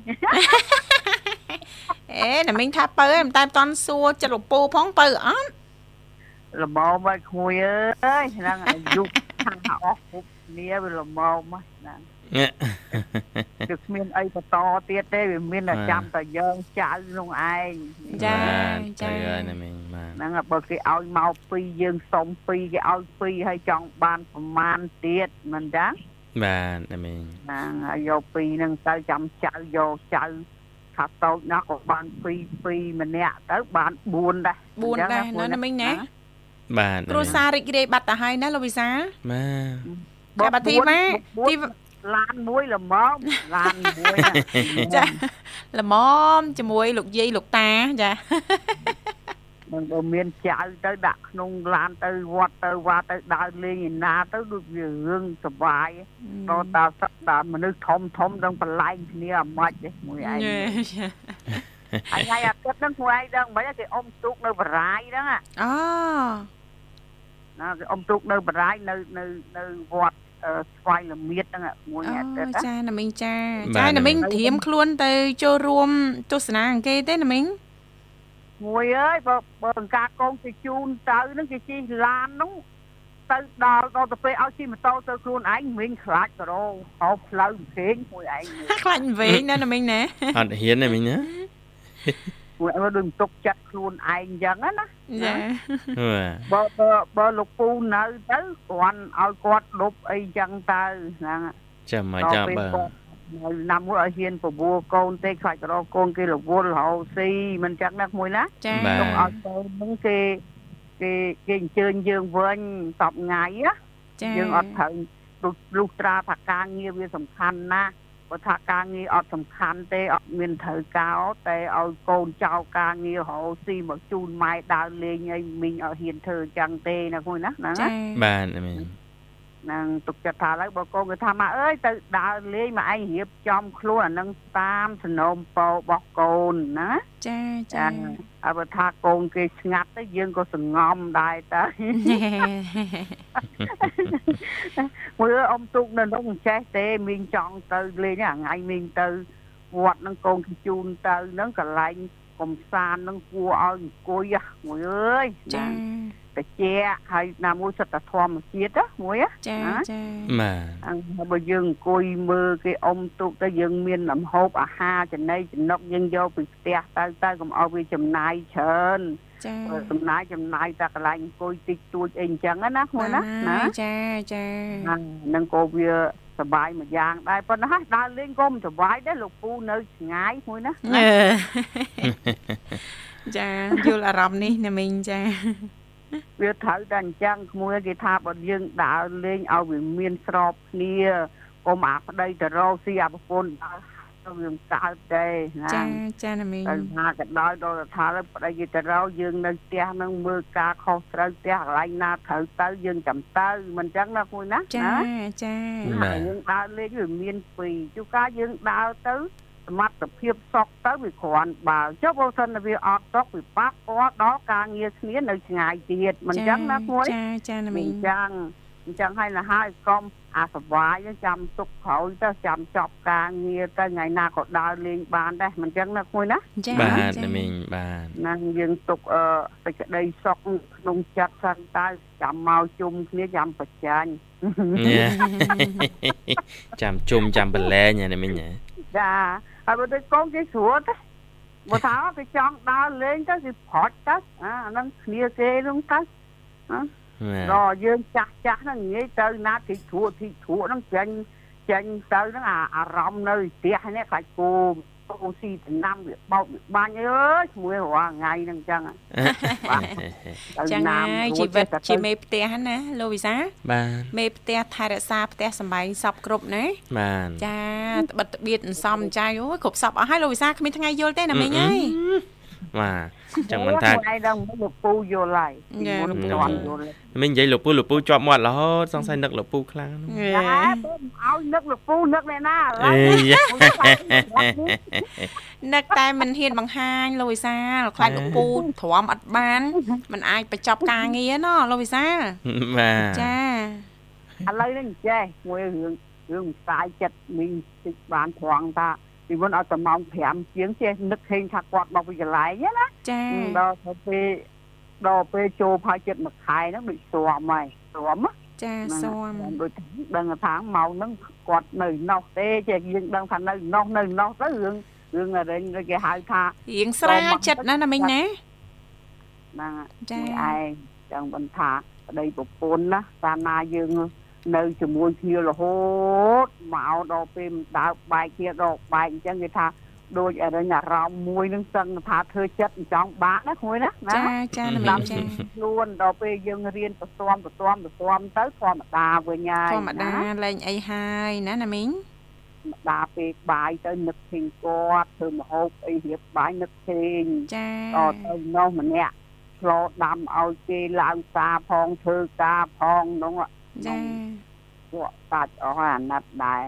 អេណាមីងថាបើហើយមិនតែមិនតន់សួរចិត្តលពូផងបើអត់ល្មមហើយក្មួយអើយហ្នឹងអាយុខាងអស់គ្រប់គ្នាវាល្មមហ្នឹង គឺគ្មានអីបន្តទៀតទេវាមានតែចាំតែយើងចៅនោះឯងចាចាហើយណាមីងបាទហ្នឹងបើគេឲ្យមកពីយើងសុំពីគេឲ្យពីហើយចង់បានប្រមាណទៀតមិនចឹងបាទណាមីងហ្នឹងហើយយកពីហ្នឹងទៅចាំចៅយកចៅថាតូចណាស់ក៏បានពីពីម្នាក់ទៅបាន4ដែរ4ដែរណាមីងណាបាទគ្រួសាររីករាយបាត់ទៅហើយណាលោកវិសាបាទតែបាទីម៉ាទី ឡានមួយល្មមឡានមួយចាល្មមជាមួយលោកយាយលោកតាចានឹងបើមានចៅទៅដាក់ក្នុងឡានទៅវត្តទៅវត្តទៅដើរលេងឯណាទៅដូចវារឿងសុបាយតតាសក់តាមនុស្សធំធំនឹងបន្លែងគ្នាអាម៉េចមួយឯងអញអាទិត្យហ្នឹងមួយឯងដឹងមិនគេអុំទូកនៅបរាយហ្នឹងអូណាគេអុំទូកនៅបរាយនៅនៅនៅវត្ត ស្វាយល្មៀតហ្នឹងមួយអាទិត្យចាណាមីងចាចាណាមីងត្រៀមខ្លួនទៅ ចូលរួមទស្សនាអង្គេទេណាមីងមួយអើយបើបើអង្ការកងគេជូនទៅហ្នឹងគេជិះឡានហ្នឹងទៅដល់ដល់ទៅពេលឲ្យជិះម៉ូតូទៅខ្លួនឯងមីងខ្លាចក៏រងហៅផ្លូវផ្សេងមួយឯងខ្លាចវិញណាណាមីងណាអត់ហ៊ានណាមីងណា មួយឲ្យដូចទុកចិត្តខ្លួនឯងអញ្ចឹងណាចាបើបើបើលោកពូនៅទៅគ្រាន់ឲ្យគាត់លុបអីចឹងទៅហ្នឹងចាំមកចាំបើនៅណាមួយឲ្យហ៊ានបបួលកូនទេខ្លាចរកកូនគេរវល់រហូតស៊ីមិនចឹងណាមួយណាចាទុកឲ្យកូនហ្នឹងគេគេគេអញ្ជើញយើងវិញសពថ្ងៃណាយើងអត់ត្រូវលុះត្រាថាការងារវាសំខាន់ណាស់ បើថាការងារអត់សំខាន់ទេអត់មានត្រូវការតែឲ្យកូនចៅការងាររហូតស៊ីមកជូនម៉ែដើរលេងអីមីងឲ្យហ៊ានធ្វើអញ្ចឹងទេណាគួយណាហ្នឹងបាទមីង នឹងទុកចិត្តថាឡើយបើកូនគេថាមកអើយទៅដើរលេងមកឯងរៀបចំខ្លួនអានឹងតាមសំណូមពររបស់កូនណាចាចាហើយបើថាកូនគេស្ងាត់ទៅយើងក៏សងំដែរតើមើលអ៊ំទុកនៅនោះចេះទេមីងចង់ទៅលេងថ្ងៃមីងទៅវត្តនឹងកូនគេជូនទៅនឹងកន្លែងកំសាន្តនឹងគួរឲ្យអង្គុយមួយអើយចា តិចហើយណាមួយសិតតែធម្មជាតិមួយចាចាបាទហើយបើយើងអង្គុយមើលគេអុំទូកទៅយើងមានលំហូបអាហារចំណីចំណុកយើងយកពីផ្ទះទៅទៅកុំឲ្យវាចំណាយច្រើនចាចំណាយចំណាយតែកន្លែងអង្គុយតិចតួចអីអញ្ចឹងណាមួយណាណាចាចាហ្នឹងក៏វាសបាយមួយយ៉ាងដែរប៉ុន្តែដើរលេងក៏មិនសបាយដែរលោកពូនៅឆ្ងាយមួយណាចាយល់អារម្មណ៍នេះណាមីងចា វាត្រូវតែអញ្ចឹងក្មួយគេថាបើយើងដើរលេងឲ្យវាមានស្របគ្នាកុំអាប្តីទៅរកស៊ីអាប្រពន្ធដើររឿងកើតទេណាចាចាណាមីងតែថាក៏ដោយដល់ថាប្តីគេទៅរកយើងនៅផ្ទះនឹងមើលការខុសត្រូវផ្ទះកន្លែងណាត្រូវទៅយើងចាំទៅមិនអញ្ចឹងណាគួយណាចាណាចាបាទយើងដើរលេងវាមានពីរជួនកាលយើងដើរទៅ សមត្ថភាពសុកទៅវាគ្រាន់បើចុះបើសិនតែវាអត់សុកវាប៉ះពាល់ដល់ការងារគ្នានៅឆ្ងាយទៀតមិនអញ្ចឹងណាគួយចាចាណាមីអងញ្ចឹងអញ្ចឹងហើយណាហើយកុំអាសវាយហ្នឹងចាំទុកក្រោយទៅចាំចប់ការងារទៅថ្ងៃណាក៏ដើរលេងបានដែរមិនអញ្ចឹងណាគួយណាចាបាទចាណាមីងបាទហ្នឹងយើងទុកអឺសេចក្តីសុខក្នុងចិត្តសិនតើចាំមកជុំគ្នាចាំប្រចាញ់ញ៉ាចាំជុំចាំប្រឡែងណាមីងណាចា ហើយបើទៅកូនគេស្រួលទេបើថាគេចង់ដើរលេងទៅគេប្រត់ទៅអាហ្នឹងគ្នាគេហ្នឹងទៅបាទដល់យើងចាស់ចាស់ហ្នឹងនិយាយទៅណាទីធួទីធួហ្នឹងចេញចេញទៅហ្នឹងអាអារម្មណ៍នៅផ្ទះនេះខ្លាចគោ គោស៊ីតំណាំវាបោកវាបាញ់អើយឈ្មោះរាល់ថ្ងៃហ្នឹងចឹងទៅចឹងណាមហើយរួជីចវិតទៅជាមេផ្ទះណាលោកវិសាបាទមេផ្ទះថែរក្សាផ្ទះសំបែងសពគ្រប់ណាបាទចាត្បិតត្បៀតអន្សំចាយអូយគ្រប់សពអស់ហើយលោកវិសាគ្មានថ្ងៃយល់ទេណាមីងអើយ បាទចឹងមិនថាថ្ងៃដល់លោកពូយល់ហើយញ៉ែមុនមិនទាន់យល់ទេមីងនិយាយលោកពូលោកពូជាប់មាត់រហូតសង្ស័យនឹកលោកពូខ្លាំងណាស់ហេតែបើឲ្យនឹកលោកពូនឹកអ្នកណាឥឡូអេវយ៉ានឹកតែមិនហ៊ានបង្ហាញលោកវិសាខ្លាចលោកពូទ្រាំអត់បានมันអាចបញ្ចប់ការងារណលោកវិសាបាទចាឥឡូវនេះចេះមួយរឿងរឿងផ្សាយចិត្តមីងតិចបានត្រង់ថា ពីមុនឲ្យតែម៉ោង5ជាងចេះនឹកឃើញថាគាត់មកពីកន្លែងណាចាដល់ទៅពេលដល់ពេលចូលផាចិត្តមួយខែហ្នឹងដូចស្រាំហើយស្រាំណាចាស៊ាំដូចដឹងថាម៉ោងហ្នឹងគាត់នៅនោះទេចេះយើងដឹងថានៅនោះនៅនោះទៅរឿងរឿងអរិញគេហៅថារៀងស្រាលចិត្តណាស់ណាមីងណាហ្នឹងចាឯងចឹងបន្តថាប្តីប្រពន្ធណាកាលណាយើង នៅជាមួយគ្នារហូតមកដល់ពេលមិនដើរបែកគ្នាដល់បែកអញ្ចឹងគេថាដូចអរិញអារម្មណ៍មួយនឹងសឹងថាធ្វើចិត្តមិនចង់បានណាគួយណាណាចាចាណាមីតាមងចាខ្លួនដល់ពេលយើងរៀនប្រទាំប្រទាំប្រទាំទៅធម្មតាវិញហើយធម្មតាលែងអីហើយណាណាមីងធម្មតាពេលបាយទៅនឹកឃើញគាត់ធ្វើម្ហូបអីរៀបបាយនឹកឃើញចាដល់ទៅនោះម្នាក់ឆ្លោដាំឲ្យគេឡើងសារផងធ្វើការផងនោះ ចាពួកតាច់អស់ហើយអាណិតដែរ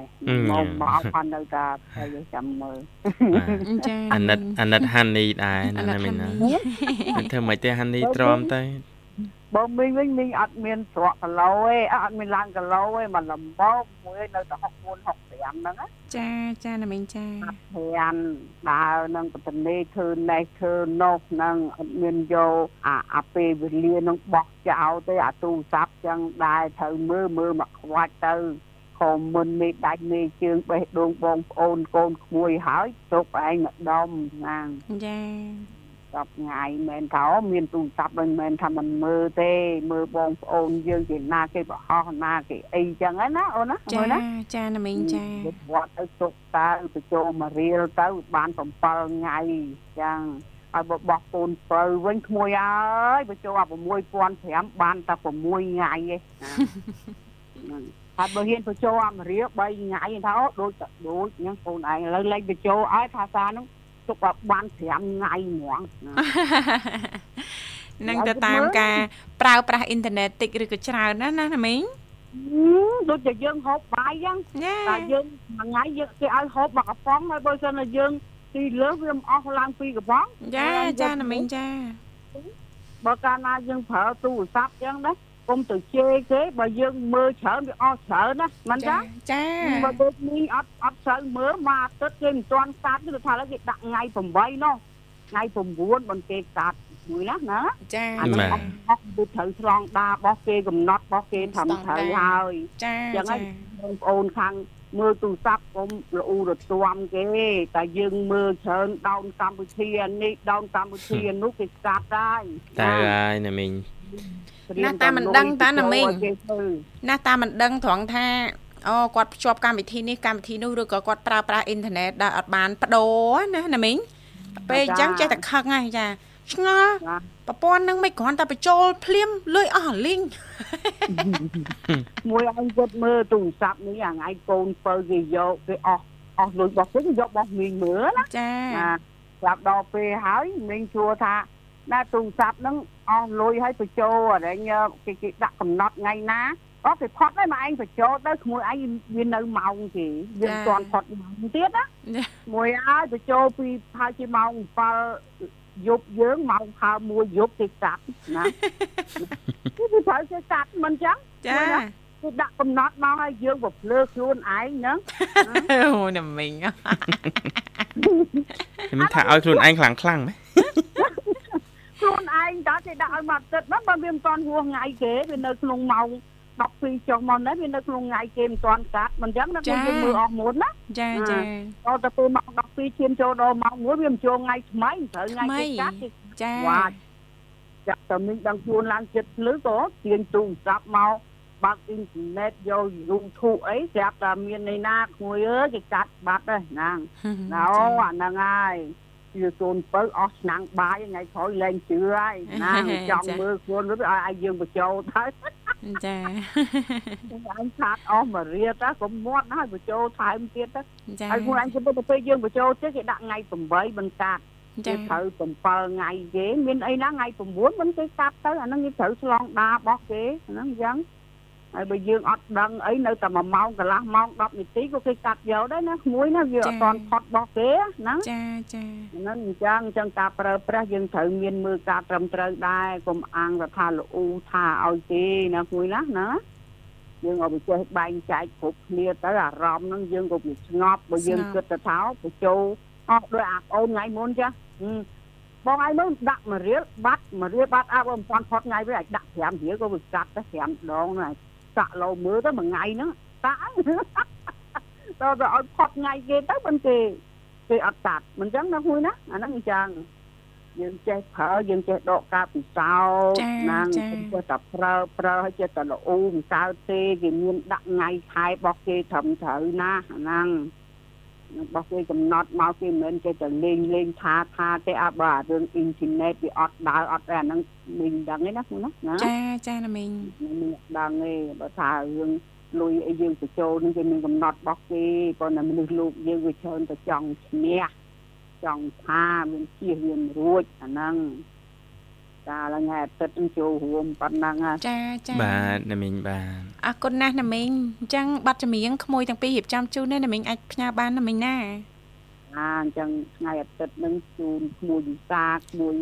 មកមកគាត់នៅតែទៅចាំមើលចាអាណិតអាណិតហានីដែរអាណាណិតណាមីងណាហានីមិនធ្វើមិនទេហានីទ្រាំទៅ បើមីងវិញមីងអត់មានស្រក់គីឡូទេអត់មានឡើងគីឡូទេមកលំបោកមួយនៅតែ64 65ហ្នឹងណាចាចាណាមីងចាធានដើរនឹងបតនេធ្វើនេះធ្វើនោះនឹងអត់មានយកអាអាពេលវេលានឹងបោះចោលទេអាទូរស័ព្ទចឹងដែរត្រូវមើលមើលមកខ្វាច់ទៅខំមុននេះដាច់នេះជើងបេះដូងបងប្អូនកូនក្មួយហើយទុកឯងម្ដុំណាងចា 10ថ្ងៃមិនថាអូមានទូរស័ព្ទមិនមែនថាមិនមើលទេ មើលបងប្អូនយើងគេណាគេបរោះណាគេអីចឹងណាអូនណាចាមើលណាចាណាមីងចាទៅវត្តទៅទុកតើទៅចូលមករៀលទៅបាន7ថ្ងៃចឹងហើយបើបោះពូនព្រៅវិញក្មួយអើយបើចូលអា6500បានតែ6ថ្ងៃឯងហ្នឹងហើយបើហ៊ានបញ្ចូលអាមរៀល3ថ្ងៃថាអូដូចទៅដូចអញ្ចឹងកូនឯងឥឡូវលេខបញ្ចូលឲ្យភាសាហ្នឹង ទុកឲ្យបាន5ថ្ងៃហ្មងណានឹងទៅតាមការប្រើប្រាស់អ៊ីនធឺណិតតិចឬក៏ច្រើនណាស់ណាណាមីងហឹមដូចតែយើងហូបបាយអញ្ចឹងចាតែយើងមួយថ្ងៃយើងគេឲ្យហូបមកកំប៉ុងហើយបើសិនតែយើងទីលើសវាមិនអស់ឡើងពីកំប៉ុងចាចាណាមីងចាបើកាលណាយើងប្រើទូរស័ព្ទអញ្ចឹងណា កុំទៅជេរគេបើយើងមើលច្រើនវាអស់ច្រើនណាមិនចឹងចាបើដូចនេះអត់អត់ស្រូវមើលមួយអាទិត្យគេមិនទាន់កាត់ទេថាឥឡូវគេដាក់ថ្ងៃ8នោះថ្ងៃ9បន្គេកាត់មួយណាណាចាអានោះអត់អត់វាត្រូវឆ្លងដារបស់គេកំណត់របស់គេធ្វើត្រូវហើយចាចឹងហើចាយបងប្អូនខាងមើលទូរស័ព្ទកុំរអ៊ូរទាំគេតែយើងមើលច្រើនដោនកម្ពុជានេះដោនកម្ពុជានោះគេកាត់ដែរតើហើយណាមីង ណាស់តាមិនដឹងតាណាមីងគេធ្វើណាស់តាមិនដឹងត្រង់ថាអូគាត់ភ្ជាប់កម្មវិធីនេះកម្មវិធីនោះឬក៏គាត់ប្រើប្រាស់អ៊ីនធឺណិតដោយអត់បានបដូរណាណាមីងពេលអញ្ចឹងចេះតែខឹងហើយចាឆ្ងល់ណាប្រព័ន្ធនឹងមិនគ្រាន់តែបញ្ចូលភ្លាមលុយអស់អាលីងមួយឲ្យគាត់មើលទូរស័ព្ទនេះអាថ្ងៃកូនបើគេយកគេអស់អស់លុយរបស់វិញយករបស់មីងមើលណាចាណាស្រាប់ដល់ពេលហើយមីងជួថា ណាទូរស័ព្ទហ្នឹងអស់លុយហើយបញ្ចូលអរញគេគេដាក់កំណត់ថ្ងៃណាអត់គេផុតហើយមកឯងបញ្ចូលទៅក្មួយឯងវានៅម៉ោងគេវាមិនទាន់ផុតម៉ោងទៀតណាមួយហើយបញ្ចូលពីហើយជាម៉ោង7យប់យើងម៉ោងហើមួយយប់គេកាត់ណាគឺវាត្រូវគេកាត់មិនចឹងចាគេដាក់កំណត់មកឲ្យយើងប្រភ្លើខ្លួនឯងហ្នឹងអូណាមីងខ្ញុំថាឲ្យខ្លួនឯងខ្លាំងខ្លាំងៗម៉េច ខ្លួនឯងតើគេដាក់ឲ្យមកទឹកហ្នឹងបើវាមិនទាន់ហួសថ្ងៃគេវានៅក្នុងម៉ោង12ចុះមកនេះវានៅក្នុងថ្ងៃគេមិនទាន់កាត់មិនអញ្ចឹងណាខ្ញុំយើងមើលអស់មុនណាចាចាដល់ទៅពេលម៉ោង12ឈានចូលដល់ម៉ោង1វាមិនចូលថ្ងៃថ្មីត្រូវថ្ងៃគេកាត់គេចាវ៉ាចាក់តែមីងដឹងខ្លួនឡើងចិត្តភ្លឺក៏ទាញទូរស័ព្ទមកបើកអ៊ីនធឺណិតយក YouTube អីស្រាប់តែមាននៃណាក្មួយអើយគេកាត់បាត់ហើយហ្នឹងណោអាហ្នឹងហើយ ជាកូនបើអស់ឆ្នាំងបាយថ្ងៃក្រោយលែងជឿហើយណាចង់មើលខ្លួនទៅឲ្យឲ្យយើងបញ្ចូលទៅចាអញខាតអស់មួយរៀតទៅកុំមាត់ហើយបញ្ចូលថែមទៀតទៅចាហើយខ្លួនអញទៅពេលយើងបញ្ចូលទៀតគេដាក់ថ្ងៃ8មិនកាត់ចាគេត្រូវ7ថ្ងៃគេមានអីណាថ្ងៃ9មិនគេកាត់ទៅអាហ្នឹងគេត្រូវឆ្លងដារបស់គេអាហ្នឹងអញ្ចឹង ហើយបើយើងអត់ដឹងអីនៅតែ1ម៉ោងកន្លះម៉ោង10នាទីក៏គេកាត់យកដែរណាក្មួយណាវាអត់តន់ផុតរបស់គេហ្នឹងចាចាហ្នឹងអញ្ចឹងអញ្ចឹងការប្រើប្រាស់យើងត្រូវមានមើលការត្រឹមត្រូវដែរកុំអាងទៅថាល្អូថាឲ្យទេណាគួយណាណាយើងឲ្យវាចេះបែងចែកគ្រប់គ្នាទៅអារម្មណ៍ហ្នឹងយើងក៏វាស្ងប់បើយើងគិតទៅថាបញ្ចូលអស់ដោយអាប្អូនថ្ងៃមុនចាហឹមបងឯងមើលដាក់មួយរៀលបាត់មួយរៀលបាត់អើបើមិនទាន់ផុតថ្ងៃវិញអាចដាក់5រៀលក៏វាកាត់ទៅ5ដងហ្នឹង សាក់លោមើលទៅមួយថ្ងៃហ្នឹងតាំងតើទៅឲ្យផុតថ្ងៃគេទៅមិនគេគេអត់កាត់មិនអញ្ចឹងណាគួយណាអាហ្នឹងអញ្ចឹងយើងចេះប្រើយើងចេះដកការពិសោធន៍ណាចេះតែប្រើប្រើឲ្យចេះតែល្អមិនកើតទេគេមានដាក់ថ្ងៃខែរបស់គេត្រឹមត្រូវណាអាហ្នឹង របស់គេកំណត់មកគេមិនមែនចេះតែលេងលេងថាថាទេអត់បើរឿងអ៊ីនធឺណិតវាអត់ដើរអត់ទេអាហ្នឹងមិនដឹងទេណាគូណាណាចាចាណាមីងមិនដឹងទេបើថារឿងលុយអីយើងបញ្ចូលនឹងគេមានកំណត់របស់គេប៉ុន្តែមនុស្សលោកយើងវាច្រើនតែចង់ឈ្នះចង់ថាមានជៀសវារួចអាហ្នឹង កាលថ្ងៃអាទិត្យនឹងចូលរួមប៉ុណ្ណឹងហើយចាចាបាទណាមីងបាទអរគុណណាស់ណាមីងអញ្ចឹងប័ណ្ណចម្រៀងក្មួយទាំងពីររៀបចំជូននេះណាមីងអាចផ្ញើបានណាមីងណាអាអញ្ចឹងថ្ងៃអាទិត្យនឹងជូនក្មួយវិសាក្មួយ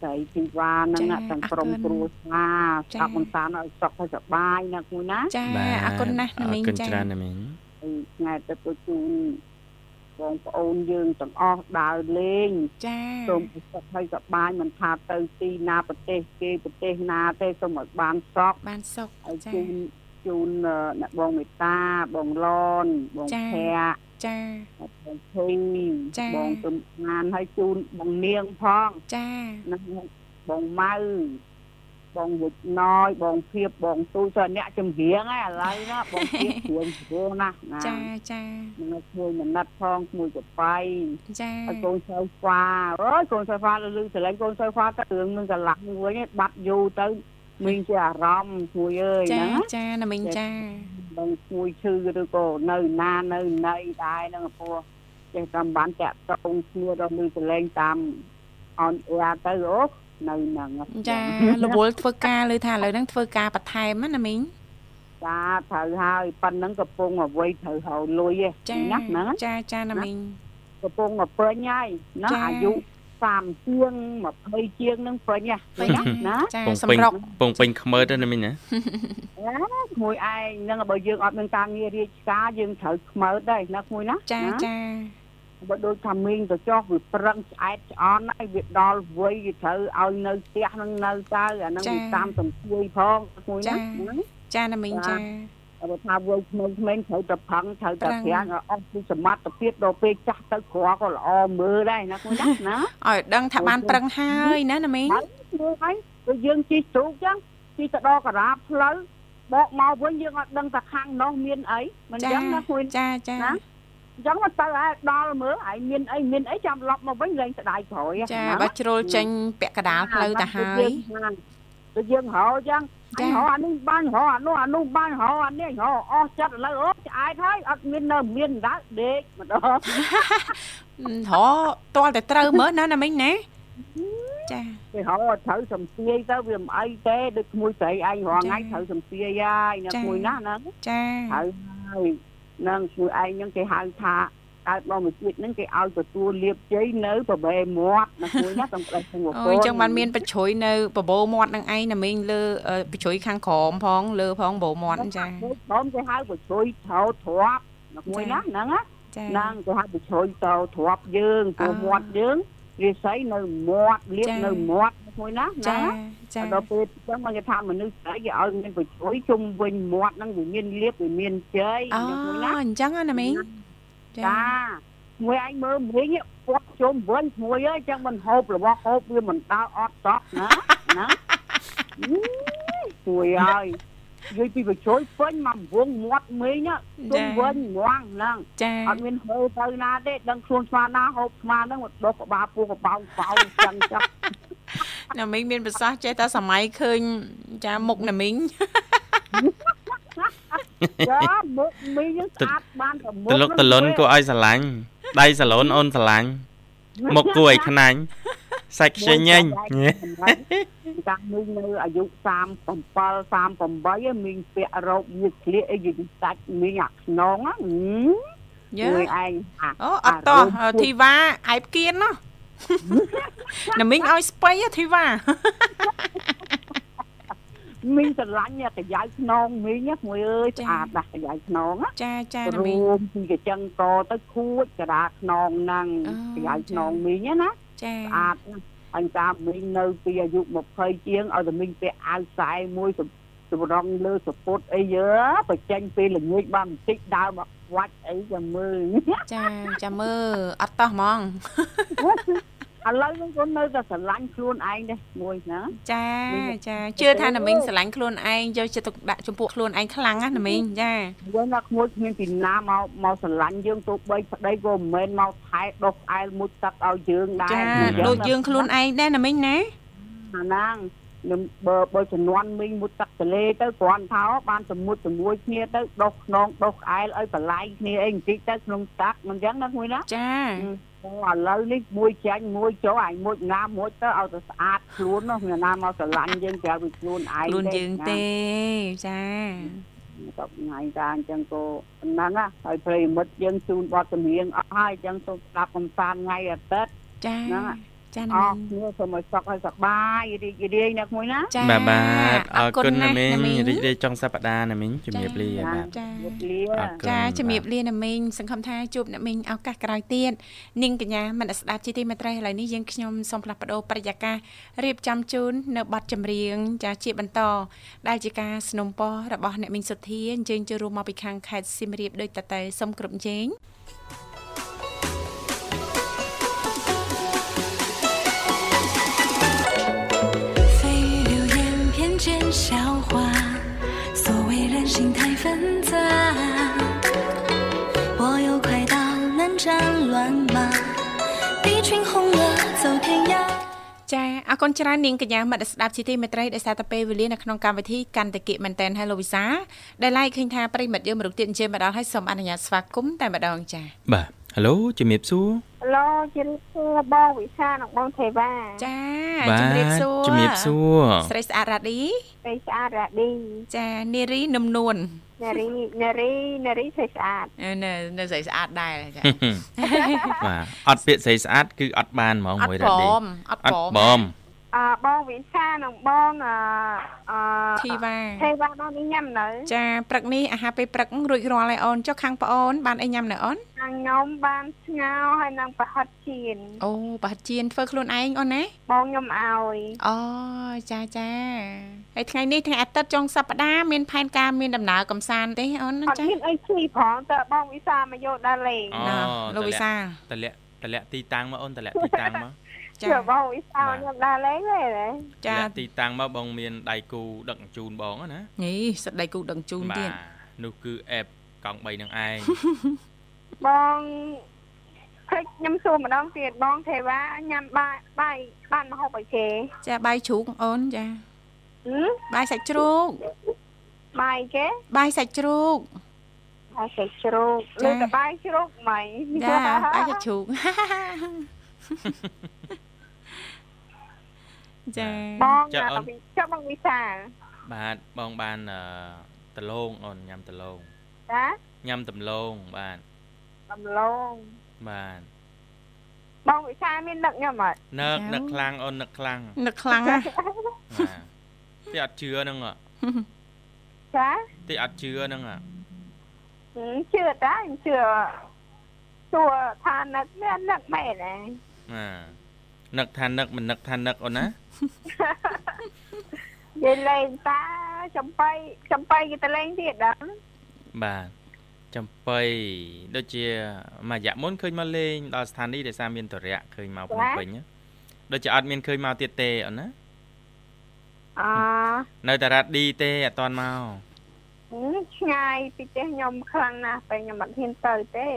ស្រីធីវ៉ាហ្នឹងណាទាំងក្រុមគ្រួសារស្អាប់មិនសានឲ្យសុខឲ្យសប្បាយណាគួយណាចាអរគុណណាស់ណាមីងអរគុណចាច្រើនណាមីងហើយថ្ងៃទៅទៅជូន បងប្អូនយើងទាំងអស់ដើរលេងចាសូមឲ្យសុខហើយសប្បាយមិនថាទៅទីណាប្រទេសគេប្រទេសណាទេសូមឲ្យបានសុខបានសុខហើយចាជូនជូនអឺអ្នកបងមេតាបងឡនបងចាភ័ក្រចាបងភីចាបងសំអានហើយជូនបងនាងផងចានិងបងម៉ៅ បងវិជ្ជណយបងភៀបបងទូចទៅអ្នកចម្រៀងហ្នឹងឥឡូវណាបងភៀបព្រួយព្រោះណាណាចាចានឹងជួយមណិតផងមួយកបៃចាហើយកូនសៅហ្វាអើយកូនសៅហ្វាលឺស្រឡេងកូនសៅហ្វាទៅរឿងនឹងកន្លះមួយឯងបាត់យូរទៅមានជាអារម្មណ៍មួយអើយចាហ្នឹងណាចាណាមីងចាបងមួយឈឺឬក៏នៅណានៅណីដែរហ្នឹងព្រោះចេះតាមបានតាក់តងគ្នាដល់លឺស្រឡេងតាមអនអែទៅអូ នៅហ្នឹងចារវល់ធ្វើការលើថាឥឡូវហ្នឹងធ្វើការបន្ថែមណាមីងចាត្រូវហើយប៉ុណ្ណឹងកំពុងអ្វីត្រូវហៅលុយឯចាណាហ្នឹងចាចាណាមីងកំពុងមកពេញហើយណាចាអាយុ30ជាង20ជាងហ្នឹងពេញហ៎ពេញណាណាចាពងសំពេញរុកពងពេញខ្មើទៅណាមីងណាក្មួយឯងហ្នឹងបើយើងអត់មានការងាររាជការយើងត្រូវខ្មើដែរណាក្មួយណាចាណាចា បើដូចថាមីងទៅចោះវាប្រឹងឆ្អែតឆ្អន់ហើយវាដល់វ័យវាត្រូវឲ្យនៅផ្ទះហ្នឹងនៅទៅអាហ្នឹងវាតាមសំជួយផងក្មួយណាណាចាណាមីងចាបើថាវ័យក្មេងក្មេងត្រូវតែផឹងត្រូវតែប្រឹងប្រាំងឲ្យអស់ពីសមត្ថភាពដល់ពេលចាស់ទៅក្រក៏ល្អមើលដែរណាក្មួយណាណាឲ្យដឹងថាបានប្រឹងហើយណាណាមីងហើយមើលហើយគឺយើងជិះទូកចឹងជិះទៅដល់ការាផ្លូវបកមកវិញយើងអត់ដឹងថាខាងនោះមានអីមិនចឹងណាក្មួយចាចាណា អញ្ចឹងមកទៅហើយដល់មើលហើយមានអីមានអីចាំឡប់មកវិញលែងស្ដាយក្រោយចាបើជ្រុលចេញពាក់កណ្ដាលផ្លូវទៅហើយបានទៅយើងរកចឹងអញរកអានេះបានរកអានោះអានោះបានរកអានេះរកអស់ចិត្តឥឡូវអូឆ្អែតហើយអត់មាននៅមានដៅដេកម្ដងរតលតែត្រូវមើលណាណាមិញណាចាគេហៅត្រូវសំទាយទៅវាមិនអីទេដូចក្មួយស្រីឯងរងថ្ងៃត្រូវសំទាយហើយនៅក្មួយណាហ្នឹងចាហើយហើយ នឹងក្មួយឯងហ្នឹងគេហៅថាកើតបមជាតិហ្នឹងគេឲ្យទទួលលៀបជ័យនៅប្របែមាត់ណាមួយណាសំដេចព្រះពុទ្ធអូអញ្ចឹងបានមានបជ្រុយនៅបបោមាត់នឹងឯងណាមីងលើបជ្រុយខាងក្រោមផងលើផងបបោមាត់ចាក្រោមគេហៅបជ្រុយថោទ្រាប់ណាមួយណាហ្នឹងណាហ្នឹងគេហៅបជ្រុយតោទ្រាប់យើងពោះមាត់យើង រាសីនៅមាត់លៀបនៅមាត់មួយណាណាចាដល់ពេលអញ្ចឹងមកគេថាមនុស្សស្អីគេឲ្យមានបជ្រុយជុំវិញមាត់ហ្នឹងវាមានលៀបវាមានជ័យមួយណាអញ្ចឹងណាមីងចាមួយឯងមើលវិញពាត់ជុំវិញមួយអើយចឹងមិនហូបរបស់ហូបវាមិនដើរអត់តក់ណាណាមួយហើយ និយាយពីបជ្រុយពេញមកវងមាត់មីងជុំវិញងងហ្នឹងអត់មានហូបទៅណាទេដឹងខ្លួនស្មានណាហូបស្មានហ្នឹងមកដុសក្បាលពោះកបោងបោចឹងចឹងណាមីងមានប្រសាសន៍ចេះតែសម័យឃើញចាមុខណាមីងចាមុខមីងស្អាតបានតែមុខតលុកតលុនគួរឲ្យស្រឡាញ់ដៃសាឡូនអូនស្រឡាញ់មុខគួរឲ្យខ្នាញ់ សាច់ខ្ចញញតាំងមីងនៅអាយុ37 38មីងពាក់រ៉ូបវាក្លៀកអីយីសាច់មីងអាខ្នងហ្នឹងយើឯងអូអត់តោះធីវ៉ាឯបគៀនណោះណាមីងឲ្យស្បៃធីវ៉ាមីងស្រឡាញ់កញ្ចៅខ្នងមីងមួយអើយស្អាតដាស់កញ្ចៅខ្នងចាចាណាមីងរួមពីកញ្ចឹងកទៅខួចកដាខ្នងហ្នឹងកញ្ចៅខ្នងមីងណា ចាស្អាតអញតាមមីងនៅពីអាយុ20ជាងឲ្យតែមីងពាក់អាវខ្សែមួយសម្រងលើសពុតអីយើបញ្ចេញពេលល្ងាចបានបន្តិចដើរមកវាច់អីចាំមើលចាចាំមើលអត់តោះហ្មង ឥឡូវហ្នឹងគាត់នៅតែស្រឡាញ់ខ្លួនឯងដែរមួយណាចាចាជឿថាណាមីងស្រឡាញ់ខ្លួនឯងយកចិត្តទុកដាក់ចំពោះខ្លួនឯងខ្លាំងណាណាមីងចាយើងថាក្មួយគ្មានពីណាមកមកស្រឡាញ់យើងទោះបីប្តីក៏មិនមែនមកថែដុសផ្អែលមុជទឹកឲ្យយើងដែរចាដូចយើងខ្លួនឯងដែរណាមីងណាអាហ្នឹង នឹងបើបើចំនួនមីងមុតទឹកទលេទៅគ្រាន់ថាបានសមុទ្រជាមួយគ្នាទៅដុសខ្នងដុសក្អែលឲ្យបល័យគ្នាអីបន្តិចទៅក្នុងទឹកមិនចឹងណាមួយណាចាឥឡូវនេះមួយចាញ់មួយចូលឯងមួយណាមួយទៅឲ្យទៅស្អាតខ្លួននោះមានណាមកស្រឡាញ់យើងក្រៅពីខ្លួនឯងខ្លួនយើងទេចាតបថ្ងៃតាអញ្ចឹងក៏ប៉ុណ្ណឹងណាហើយប្រិមិត្តយើងជូនបទចម្រៀងអស់ហើយអញ្ចឹងសូមស្ដាប់កំសាន្តថ្ងៃអាទិត្យចាហ្នឹង ចាណាមីអរគុណសូមឲ្យសុខឲ្យសប្បាយរីករាយអ្នកមួយណាចាបាទបាទអរគុណណាមីរីករាយចុងសប្តាហ៍ណាមីជំរាបលាបាទចាចាជំរាបលាណាមីសង្ឃឹមថាជួបណាមីឱកាសក្រោយទៀតនាងកញ្ញាមិនស្ដាប់ជីទីមេត្រីឥឡូវនេះយើងខ្ញុំសូមផ្លាស់ប្ដូរប្រយាកាសរៀបចំជូននៅប័ណ្ណចម្រៀងចាជាបន្តដែលជាការสนុំពររបស់អ្នកមីងសុធាអញ្ជើញចូលរួមមកពីខាងខេត្តសៀមរាបដូចតទៅសូមគ្រប់ជេង thank you 笑话，所谓人心太纷杂。我又快到南站乱马，一群红鹅走天涯。ចាអរគុណច្រើននាងកញ្ញាមិត្តស្ដាប់ជាទីមេត្រីដែលសារតែពេលវេលានៅក្នុងកម្មវិធីកាន់តែគិមែនតែន Hello Visa ដែលឡាយឃើញថាប្រិមិត្តយើងមរុកទៀតអញ្ជើញមកដល់ហើយសូមអនុញ្ញាតស្វាគមន៍តែម្ដងចាបាទ Halo ជំរាបសួរឡូជំរាបសួរបងវិសានិងបងទេវ៉ាចាជំរាបសួរជំរាបសួរស្រីស្អាតរ៉ាឌីស្រីស្អាតរ៉ាឌីចានារីនំនួននារីនារីនារីស្រីស្អាតនៅនៅស្រីស្អាតដែរចាបាទអត់ពាក្យស្រីស្អាតគឺអត់បានហ្មងមួយរ៉ាឌីអត់ព្រមអឺ បងវិសានិងបងអឺធីវ៉ាធីវ៉ាបងនេះញ៉ាំនៅ ចាព្រឹកនេះអាហារពេលព្រឹករួចរាល់ហើយអូនចុះខាងប្អូនបានអីញ៉ាំនៅអូនខាងខ្ញុំបានស្ងោហើយនឹងប្រហិតជៀនអូប្រហិតជៀនធ្វើខ្លួនឯងអូនណាបងខ្ញុំឲ្យអូចាចាហើយថ្ងៃនេះថ្ងៃអាទិត្យចុងសប្តាហ៍មានផែនការមានដំណើរកំសាន្តទេអូនចាអត់មានអីឈីផងតើបងវិសាមកយកដល់លេងណាលោកវិសាតលាក់តលាក់ទីតាំងមកអូនតលាក់ទីតាំងមក ចាបងវិសាខ្ញុំដើរលេងទេចាទីតាំងមកបងមានដៃគូដឹកជូនបងណានេះសិតដៃគូដឹកជូនទៀតនោះគឺអេបកង់3នឹងឯងបងភ្លេចខ្ញុំសួរម្ដងទៀតបងទេវ៉ាញ៉ាំបាយបាយបានមកហូបអីគេចាបាយជ្រូកអូនចាបហឹមបាយសាច់ជ្រូកបាយគេបាយសាច់ជ្រូកបាយសាច់ជ្រូកចាលើតែបាយជ្រូកមិនចាបាយសាច់ជ្រូក ចាបងចាអូនអាវិចាំបងវិសាបាទបងបានអឺដលងអូនញ៉ាំដលងចាញ៉ាំដំឡូងបាទដំឡូងបាទបងវិសាមានដឹកខ្ញុំអត់នឹកនឹកខ្លាំងអូននឹកខ្លាំងនឹកខ្លាំងណាស់បាទទីអត់ជឿហ្នឹងហ៎ចាទីអត់ជឿហ្នឹងហ៎ហឹមជឿតាអញជឿសួរថានឹកមាននឹកមែនទេបាទនឹកថានឹកមិននឹកថានឹកអូនណា និយាយលេងតាចំបៃចំបៃគេទៅលេងទៀតដល់បាទចំបៃដូចជាមួយរយៈមុនឃើញមកលេងដល់ស្ថានីយ៍ដែលសារមានតរៈឃើញមកភ្នំពេញណាដូចជាអត់មានឃើញមកទៀតទេអូនណាអនៅតែរ៉ាឌីទេអត់តាន់មកហឹមឆ្ងាយពីផ្ទះខ្ញុំខ្លាំងណាស់តែខ្ញុំអត់ហ៊ានទៅទេ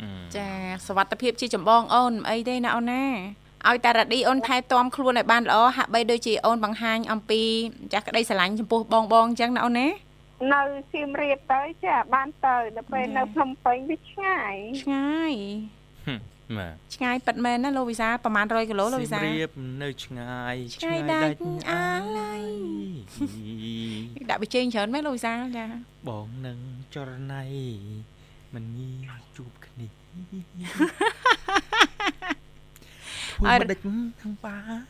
អឺចាសវត្ថភាពជាចម្បងអូនមិនអីទេណាអូនណា ឲ្យតារ៉ាឌីអូនថែទាំខ្លួនឲ្យបានល្អហាក់បីដូចជាអូនបង្ហាញអំពីចាស់ក្តីស្រឡាញ់ចំពោះបងបងអញ្ចឹងណាអូនណានៅសៀមរាបទៅចាបានទៅដល់ពេលនៅភ្នំពេញវាឆ្ងាយឆ្ងាយហឹមបាទឆ្ងាយប៉ិតមែនណាលោកវិសាលប្រហែល100គីឡូលោកវិសាលសៀមរាបនៅឆ្ងាយឆ្ងាយដាច់អាឡ័យដាក់បិជែងច្រើនមែនលោកវិសាលចាបងនឹងចរណៃមិនងាយជួបគ្នា ធ្វើមិនដេចទាំងបាទ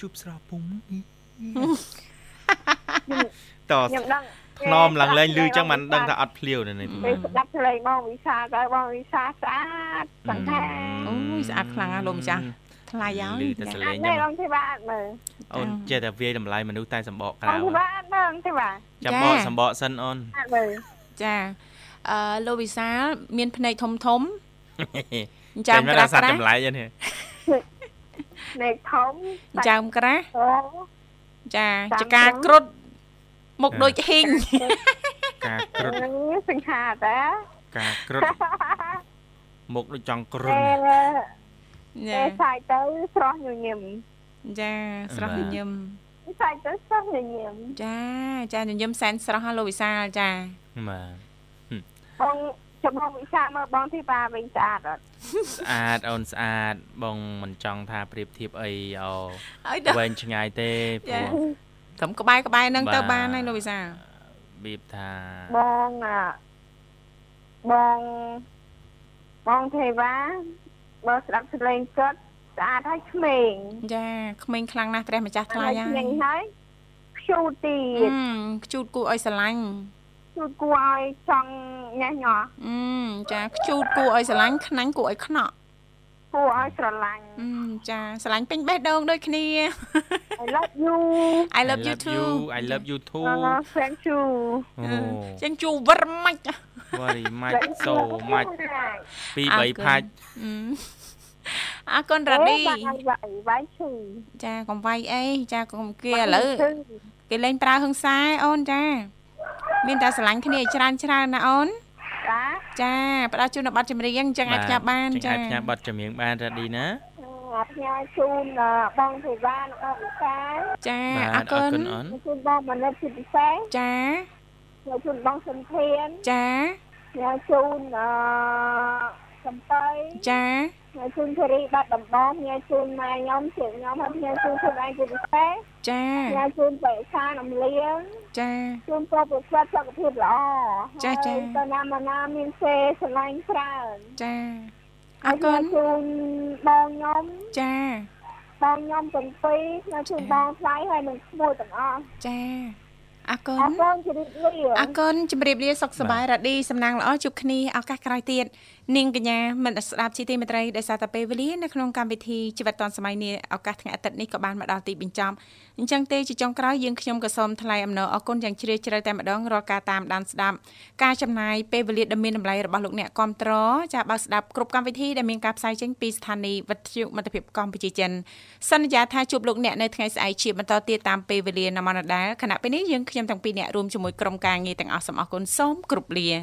ជួបស្រស់ពុំនេះតខ្ញុំដឹងថ្នមឡើងលែងលឺចឹងមិនដឹងថាអត់ភ្លាវនៅនេះពេលស្ដាប់ភ្លេងបងវិសាទៅបងវិសាស្អាតសង្ខាអូយស្អាតខ្លាំងណាស់លោកម្ចាស់ថ្លៃហើយលឺតែសអលេងត់ចឹទេងបងទេបាទមើលអូនចេះតែវាយតម្លៃមនុស្សតែសម្បកក្រៅបងទេបាទមើលទេបាទចាំបកសម្បកសិនអូនអត់មើលចាអឺលោកវិសាលមានភ្នែកធំធំចាចាំមក្ក្រារាស់សត្វក្រាស់ចម្លែកនេះ នេកធំចាំក្រាស់អូចាចាំចកាគ្រុឌមុខដូចហ៊ីងការគ្រុតសង្ខាតាការគ្រុតមុខដូចចង់គ្រុនពេលចាពេលឆាយទៅស្រស់ញញឹមចាស្រស់ញញឹមឆាយទៅស្រស់ញញឹមចាចាញញឹមសែនស្រស់ហ่าលោកវិសាលចាបាទបង ចាំបងវិសាមើលបងទីបាវិញស្អាតអត់ស្អាតអូនស្អាតបងមិនចង់ថាប្រៀបធៀបអីអូហើយដល់វែងឆ្ងាយទេព្រចាោះត្រឹមក្បែរក្បែរហ្នឹងបាទទៅបានហើយលោកវិសាលបៀបថាបងអាបងបងទេវ៉ាបើស្ដាប់ស្លេងគាត់ស្អាតហើយក្មេងចាក្មេងខ្លាំងណាស់ព្រះម្ចាស់ថ្លៃហើក្មេយងហើយខ្ជូតទៀអឺតខ្ជូតគួរឲ្យស្រឡាញ់ ខ្ជូតគួរឲ្យចង់ញ៉ាស់ញ៉ោះអឺចាខ្ជូតគួរឲ្យស្រឡាញ់ខ្នាញ់គួរឲ្យខ្នក់គួរឲ្យស្រឡាញ់អឺចាស្រឡាញ់ពេញបេះដូងដូចគ្នា I love you I love you too I love you too uh, thank you អូចឹងជួវិរម៉ាច់ very much so much ពី3ផាច់អឺអរគុណរ៉ាឌីបាយបាយបាយឈឺចាកុំវាយអីចាកុំគេឥឡូវគេលេងប្រើហឹងសាឯអូនចា មានតែស្រឡាញ់គ្នាឲ្យច្រើនច្រើនណាអូនចាចាផ្ដល់ជូននៅប័ណ្ណចម្រៀងអញ្ចឹងអាចផ្ញើបានចាចាអាចផ្ញើប័ណ្ណចម្រៀងបានរ៉ាឌីណាផ្ញើជូនបងទេវ៉ានិងអវិសាចាបាទអអររគុណគុណអូនជូនបងមនិតជាពិសេសចាញ៉ាជូនបងសំធានចាញ៉ាជូនអឺសំបៃចា ញ៉ាជូនធារីបាត់ដំបងញ៉ាជូនម៉ែខ្ញុំជិះខ្ញុំហើយញ៉ាជូនខ្លួនឯងជាពិសេសចាញ៉ាជូនបេសានំលៀងចាជូនពរប្រសពសុខភាពល្អចាចាហើយទៅណាមកណាមានសេស្រឡាញ់ច្រើនចាអរគុណញ៉ាជូនបងខ្ញុំចាបងខ្ញុំទាំងពីរញ៉ាជូនបងថ្លៃហើយនឹងឈ្មោះទាំងអស់ចា អរគុអណរគុណជម្រាបលាអរគុណជំរាបលាសុខសប្បាយរ៉ាឌីសំណាងល្អជួបគ្នាឱកាសក្រោយទៀតនាងកញ្ញាមិនស្ដាប់ជីទីមេត្រីដោយសារតែពេលវេលានៅក្នុងកម្មវិធីជីវិតឌុនសម័យនេះឱកាសថ្ងៃអាទិត្យនេះក៏បានមកដល់ទីបញ្ចប់អញ្ចឹងទេជាចុងក្រោយយើងខ្ញុំក៏សូមថ្លែងអំណរអគុណយ៉ាងជ្រាលជ្រៅតែម្ដងរាល់ការតាមដានស្ដាប់ការចំណាយពេលវេលាដ៏មានតម្លៃរបស់លោកអ្នកគាំទ្រចាបើកស្ដាប់គ្រប់កម្មវិធីដែលមានការផ្សាយចេញពីស្ថានីយ៍វិទ្យុមិត្តភាពកម្ពុជាចិនសន្យាថាជួបលោកអ្នកនៅថ្ងៃស្អែកជាបន្តទៀតតាមពេលវេលានៅម៉ោងដដែលខណៈពេលនេះយើងខ្ញុំទាំងពីរអ្នករួមជាមួយក្រុមការងារទាំងអស់សូមអរគុណសូមគ្រប់លា